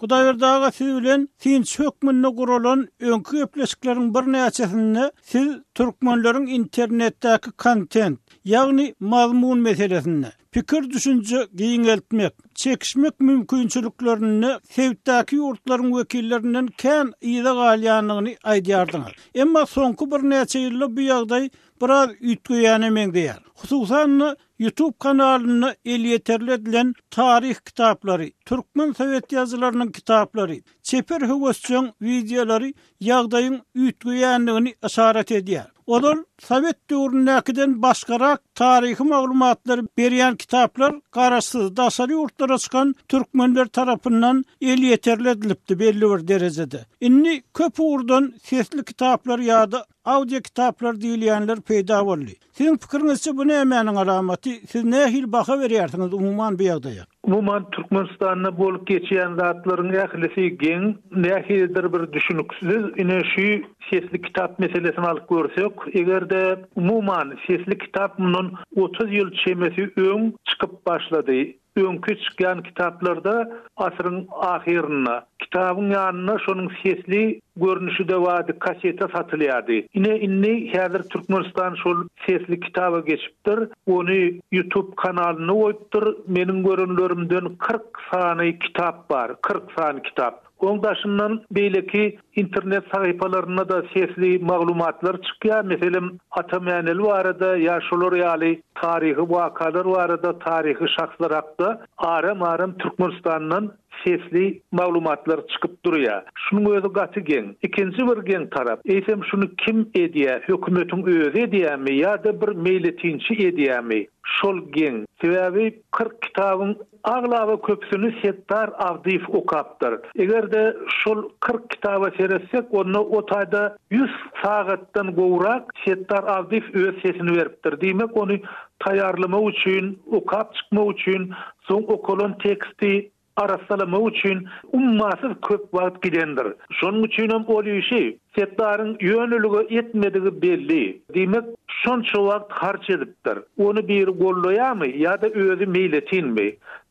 Hudaýberdi aga siz bilen synçy hökmünde guralan öňki gepleşikleriň birnäçesinde siz türkmenleriň internetdäki kontent, ýagny mazmun meselesinde, pikir-düşünje giňeltmek, çekişmek mümkinçiliklerinde sebitdäki ýurtlaryň wekillerinden kän yza galýandygyny aýdýardyňyz. Emma soňky birnäçe ýylda bu ýagdaý biraz üýtgeýäne meňzeýär. Hususan-da, Youtube kanalynda elýeterli edilen taryh kitaplary, türkmen sowet ýazylarynyň kitaplary, çeper höwesjeň wideolary ýagdaýyň üýtgeýändigini yşarat edýär. Ozal sowet döwründäkiden başgarak taryhy maglumatlary berýän kitaplar garaşsyz daşary ýurtlara çykan türkmenler tarapyndan elýeterli edilipdi belli bir derejede. Indi köp ugurdan sesli kitaplar ýa-da Audio kitaplar diýilýänler peýda boldy. Siziň pikiriňizçe bu nämäniň alamaty, siz nähili baha berýärsiňiz umuman bu ýagdaýa? Umuman Türkmenistanda bolup geçýän zatlaryň ählisi geň, nähilidir bir düşüniksiz. Ine şu sesli kitap meselesini alyp görsek, eger-de umuman sesli kitap mundan otuz ýyl çemesi öň çykyp başlady. Öňki çykýan kitaplarda asyryň ahyrynda, kitabyň ýanynda şonuň sesli görnüşi-de bardy, kasseta satylýardy. Ine, indi häzir Türkmenistan şol sesli kitaba geçipdir, ony YouTube kanalynda goýupdyr. Meniň görenlerimden kyrk sany kitap bar, kyrk sany kitap. Oň daşyndan beýleki internet sahypalarynda-da sesli maglumatlar çykýar, meselem, Ata Mäneli barada ýa şolar ýaly taryhy wakalar barada, taryhy şahslar hakda aram-aram Türkmenistandan sesli maglumatlar çykyp durýar. Şunuň özi gaty geň. Ikinji bir geň tarap, eýsem şuny kim edýär, hökümetiň özi edýärmi ýa-da bir meýletinçi edýärmi, şol geň. Sebäbi kyrk kitabyň Aglaba köpüsini Setdar Agdyýew okapdyr. Eger-de şol kyrk kitaba seretsek, onda o taýda ýüz sagatdan gowrak Setdar Agdyýew öz sesini beripdir. Diýmek, ony taýýarlamak üçin, okap çykmak üçin, soň okalan teksti arassalamak üçin ummasyz köp wagt gidendir. Şonuň üçinem ol işi Setdaryň ýönelige etmedigi belli. Diýmek, şonça wagt harç edipdir. Ony biri gollaýarmy ýa-da özi meýletinmi?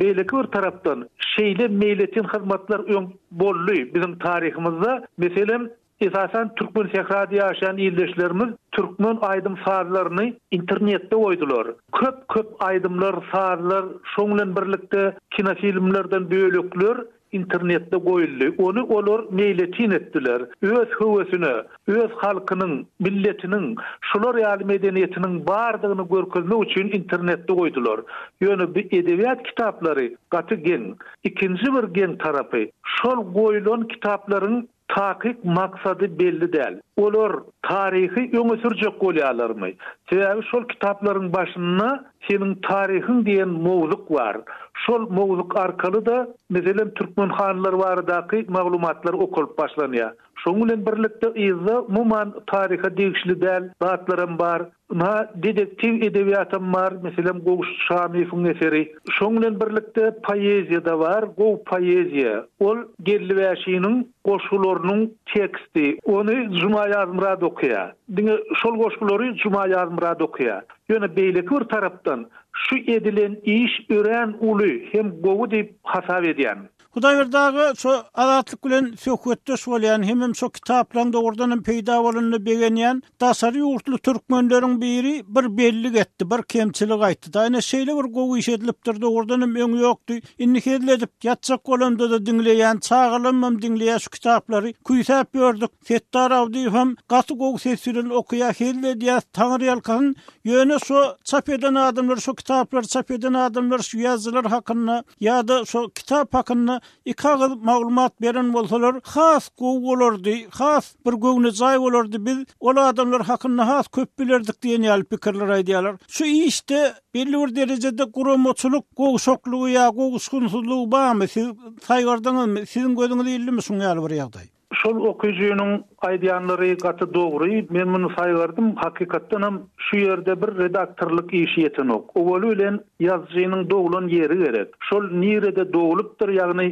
Beýleki bir tarapdan, şeýle meýletin hyzmatlar öň boldy biziň taryhymyzda. Meselem, esasan türkmen sährada ýaşaýan ildeşlerimiz türkmen aýdym-sazlaryny internetde goýdular. Köp-köp aýdymlar, sazlar, şoň bilen birlikde kinofilmlerden bölekler internetde goýuldy, ony olar meýletin etdiler, öz höwesine, öz halkynyň, milletiniň şular ýaly medeniýetiniň bardygyny görkezmek üçin internetde goýdular. Ýöne bu edebiýat kitaplary gaty geň. Ikinji bir geň tarapy, şol goýulan kitaplaryň Takyk maksady belli däl. Olar taryhy öňe sürjek bolýarlarmy? Sebäbi şol kitaplaryň başynda Seniň taryhyň diýen mowzuk bar. Şol mowzuk arkaly-da, meselem, türkmen hanlary baradaky maglumatlar okalyp başlanýar. Şonuň bilen birlikde yzda umuman taryha degişli däl zatlaram bar. Ynha, dedektiw edebiýatam bar, meselem, Gowşut Şamowyň eseri. Şoň bilen birlikde poeziýa-da bar, gowy poeziýa. Ol Geldi Wäşiniň goşgularynyň teksti. Ony Juma Ýazmyrat okaýar. Diňe şol goşgulary Juma Ýazmyrat okaýar. Ýöne beýleki bir tarapdan şu edilen iş örän uly hem gowy diýip hasap edýän. Hudaýberdi aga şo Azatlyk bilen söhbetdeş bolýan hemem şo kitaplaň dogrudan hem peýda bolanyna begenýän daşary ýurtly türkmenleriň biri bir bellik etdi bir kemçilik aýtdy da ine şeýle bir gowy iş edilipdir dogrudan hem öň ýokdy indi hezil edip ýatjak bolamda-da diňleýän çagalamam diňleýä şu kitaplary küýsäp ýördük Setdar Abdyýew hem gaty gowy ses bilen okaýa hezil edýäs taňyrýalkasyn ýöne şo çap eden adamlar şo kitaplary çap eden adamlar şu ýazyjylar hakynda ýada şo kitap hakynda iki agyz maglumat beren bolsalar has gowy bolardy has bir göwnejaý bolardy biz ol adamlar hakynda has köp bilerdik diýen ýaly pikirler aýdýalar şu işde belli bir derejede guramaçylyk gowşaklygy ýa gowuşgynsyzlygy barmy siz saýgardyňyzmy siziň gözüňiz illimi şuň ýaly bir ýagdaý. Şol okyjynyň aýdýanlary gaty dogry, men muny saýgardym, hakykatdanam şu ýerde bir redaktorlyk işi ýetenok. Owaly bilen ýazyjynyň doglan ýeri gerek. Şol nirede doglupdyr, ýagny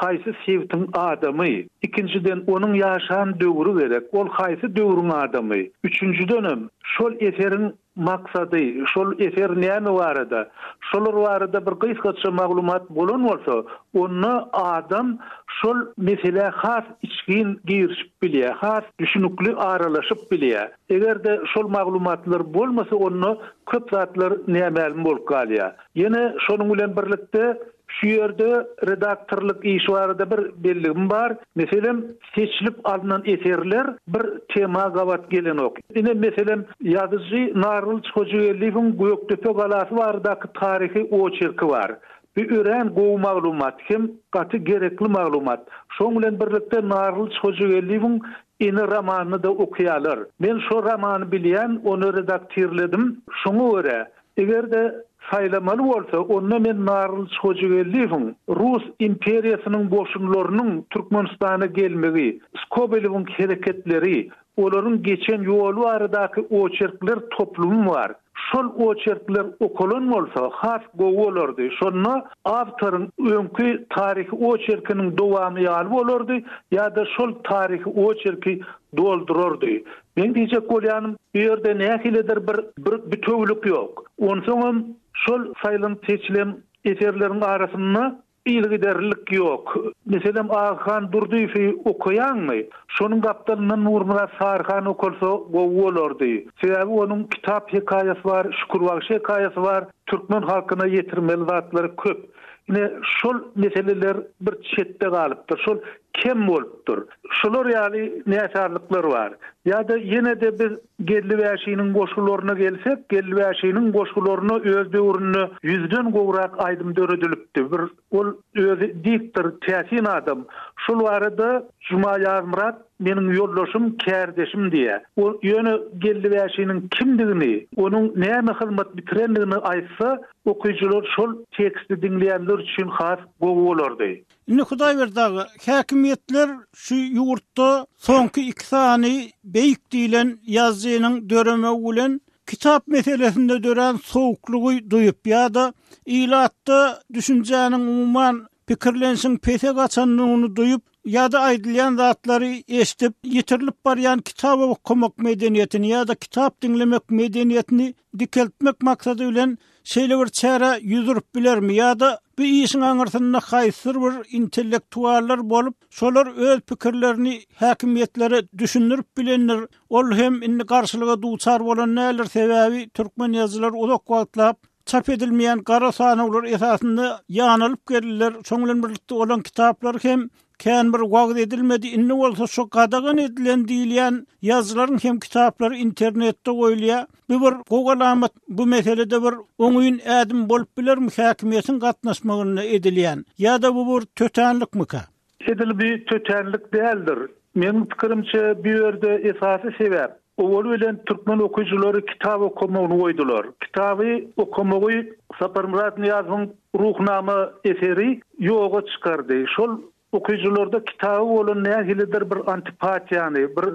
haýsy sebtiň adamy. Ikinjiden onuň ýaşan döwri gerek, ol haýsy döwrüň adamy. Üçünjidenem şol eseriň Maksady, şol eser näme barada? Şolar barada bir gysgaça maglumat bolan bolsa, onda adam şol meselä has içgin girişip bilýär, has düşünikli aralaşyp bilýär. Eger-de şol maglumatlar bolmasa, onda köp zatlar nämälim bolup galýar. Ýene şonuň bilen birlikde, Şu ýerde redaktorlyk işi barada bir belligim bar. Meselem, seçilip alnan eserler bir tema gabat gelenok. Ine, meselem, ýazyjy Narlyç Hojageldiýewiň Gökdepe galasy baradaky taryhy oçerki bar. Bu örän gowy maglumat hem gaty gerekli maglumat. Şoň bilen birlikde Narlyç Hojageldiýewiň Ene romanyny-da okaýarlar. Men şo romany bilýän, ony redaktirledim. Şoňa görä, Eger-de saýlamaly bolsa, onda men Narlyç Hojageldiýewiň Rus imperiýasynyň goşunlarynyň Türkmenistana gelmegi, Skobelewiň hereketleri, olaryň geçen ýoly baradaky oçerkler toplumy bar. Şol oçerkler okalan bolsa, has gowy bolardy. Şonda awtoryň öňki taryhy oçerkiniň dowamy ýaly bolardy ýa-da şol taryhy oçerki doldurardy. Meň diýjek bolýanym, bu ýerde nähilidir bir bir bitewülik ýok. Onsoňam şol saýlanyp-seçilen eserleriň arasynda yzygiderlilik ýok. Meselem, Agahan Durdyýewi okaýaňmy? Şonuň gapdalyndan Nurmyrat Saryhan okalsa gowy bolardy. Sebäbi onuň kitap hekaýasy bar, Şükürbagşy hekaýasy bar, türkmen halkyna ýetirmeli zatlary köp. Ine, şol meseleler bir çetde galypdyr. Şol kem bolupdyr. Şular ýaly näsazlyklar bar. Ýa-da ýene-de biz Geldi Wäşiniň goşgularyna gelsek, Geldi Wäşiniň goşgularyna öz döwründe ýüzden gowrak aýdym döredilipdi. Bir ol özi diktor, täsin adam. Şol barada Juma Ýazmyrat meniň ýoldaşym, kärdeşim diýýär. Ol ýöne Geldi Wäşiniň kimdigini, onuň näme hyzmat bitirendigini aýtsa, okyjylar şol teksti diňleýänler üçin has gowy bolardy. Indi Hudaýberdi aga, häkimiýetler şu ýurtda soňky iki sany beýik diýlen ýazyjynyň döremegi bilen kitap meselesinde dörän sowuklygy duýup ýa-da ilatda düşünjäniň umuman pikirlenişiň pese gaçandygyny duýup ýa-da aýdylýan zatlary eşidip ýitirilip barýan kitap okamak medeniýetini ýa-da kitap diňlemek medeniýetini dikeltmek maksady bilen şeýle bir çärä ýüz urup bilermi ýa-da bu işiň aňyrsynda haýsydyr bir intellektuallar bolup, şolar öz pikirlerini häkimiýetlere düşündirip bilendir, ol hem indi garşylyga duçar bolan däldir, sebäbi türkmen ýazyjylary uzak wagtlap çap edilmeýän gara sanawlar esasynda ýanylyp geldiler, şoň bilen birlikde olaň kitaplary hem Kän bir wagyz edilmedi, indi bolsa şo gadagan edilen diýilýän ýazylaryň hem kitaplary internetde goýulýa, bu bir gowy alamat, bu meselede bir oňyn ädim bolup bilermi häkimiýetiň gatnaşmagynda edilýän, ýa-da bu bir tötänlikmika? Edil bi tötänlik däldir. Meniň pikirimçe bu ýerde esasy sebäp, Owaly bilen türkmen okyjylary kitap okamagyny goýdular. Kitaby okamagy Saparmyrat Nyýazowyň Ruhnama eseri ýoga çykardy. Şol okyjylarda kitaba bolan nähilidir bir antipatiýany, bir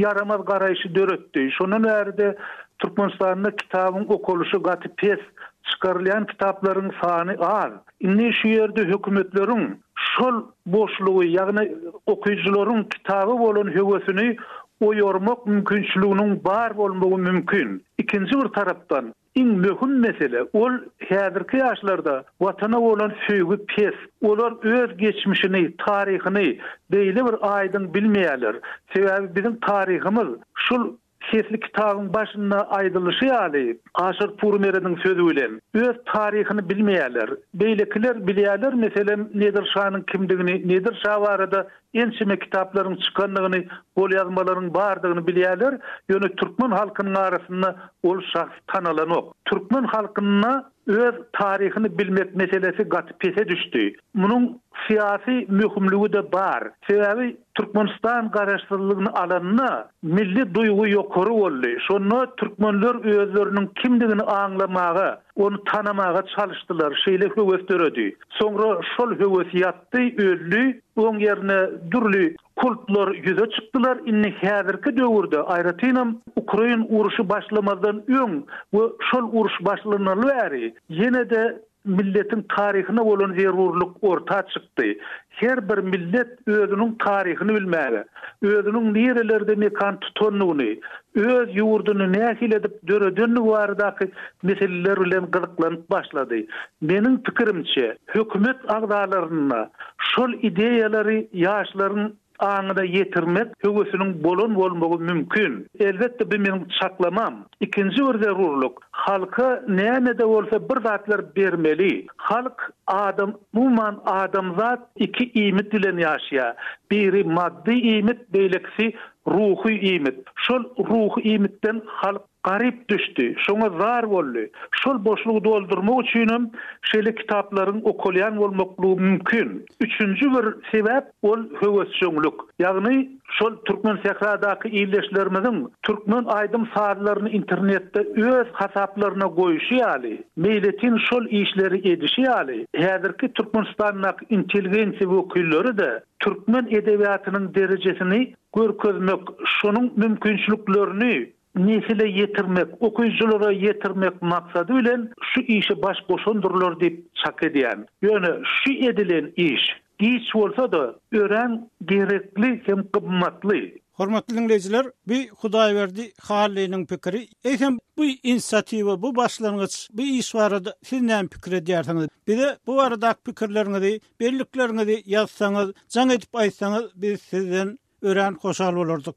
ýaramaz garaýşy döretdi. Şondan bäri-de Türkmenistanda kitabyň okalyşy gaty pes, çykarylýan kitaplaryň sany az. Indi şu ýerde hökümetleriň şol boşlugy, ýagny okyjylaryň kitaba bolan höwesini oýarmak mümkinçiliginiň bar bolmagy mümkin. Ikinji bir tarapdan, iň möhüm mesele, ol häzirki ýaşlarda Watana bolan söýgi pes. Olar öz geçmişini, taryhyny beýle bir aýdyň bilmeýärler. Sebäbi biziň taryhymyz şul Sesli kitabyň başynda aýdylyşy ýaly, Aşyr Pürmerediň sözi bilen, öz taryhyny bilmeýärler. Beýlekiler bilýärler, meselem, Nedir şanyň kimdigini, Nedir şa barada ençeme kitaplaryň çykandygyny, golýazmalaryň bardygyny bilýärler, ýöne türkmen halkynyň arasynda ol şahs tanalanok. Türkmen halkynda öz taryhyny bilmek meselesi gaty pese düşdi. Munuň syýasy möhümligi-de bar. Sebäbi Türkmenistan Garaşsyzlygyny alanda milli duýgy ýokary boldy. Şonda türkmenler özleriniň kimdigini aňlamaga, ony tanamaga çalyşdylar, şeýle höwes döredi. Soňra şol höwes ýatdy, öldi, oň ýerine dürli kultlar ýüze çykdylar. Indi häzirki döwürde, aýratynam Ukrain urşy başlamazdan öň we şol uruş başlanaly bäri ýene-de Milletiň taryhyna bolan zerurlyk orta çykdy. Her bir millet özüniň taryhyny bilmäge, özüniň nirelerde mekan tutandygyny, öz ýurduny nähili edip döredendigi baradaky meseleler bilen gyzyklanyp başlady. Meniň pikirimçe, hökümet agzalarynda şol ideýalary ýaşlaryň aňyna ýetirmek höwesiniň bolan bolmagy mümkin. Elbetde bu meniň çaklamam. Ikinji bir zerurlyk, halka näme-de bolsa bir zatlar bermeli. Halk, adam, umuman adamzat iki iýmit bilen ýaşaýar. Biri maddy iýmit, beýlekisi ruhy iýmit. Şol ruhy iýmitden halk Garyp düşdi, şoňa zar boldy. Şol boşlugy doldurmak üçinem şeýle kitaplaryň okalýan bolmaklygy mümkin. Üçünji bir sebäp, ol höwesjeňlik. Ýagny, şol türkmen sähradaky ildeşlerimiziň türkmen aýdym-sazlaryny internetde öz hasaplaryna goýuşy ýaly, meýletin şol işleri edişi ýaly, häzirki Türkmenistandaky intelligensiýa wekilleri-de türkmen edebiýatynyň derejesini görkezmek, şonuň mümkinçiliklerini nesile ýetirmek, okyjylara ýetirmek maksady bilen şu işe baş goşandyrlar diýip çak edýän. Ýöne şu edilen iş, giç bolsa-da, örän gerekli hem gymmatly. Hormatly diňleýjiler, bi Hudaýberdi Hallynyň pikiri, eýsem, bu inisiatiwa, bu başlangyç, bu iş barada siz näme pikir edýärsiňiz? Bize bu baradaky pikirleriňizi, bellikleriňizi ýazsaňyz, jaň edip aýtsaňyz, biz sizden örän hoşal bolardyk.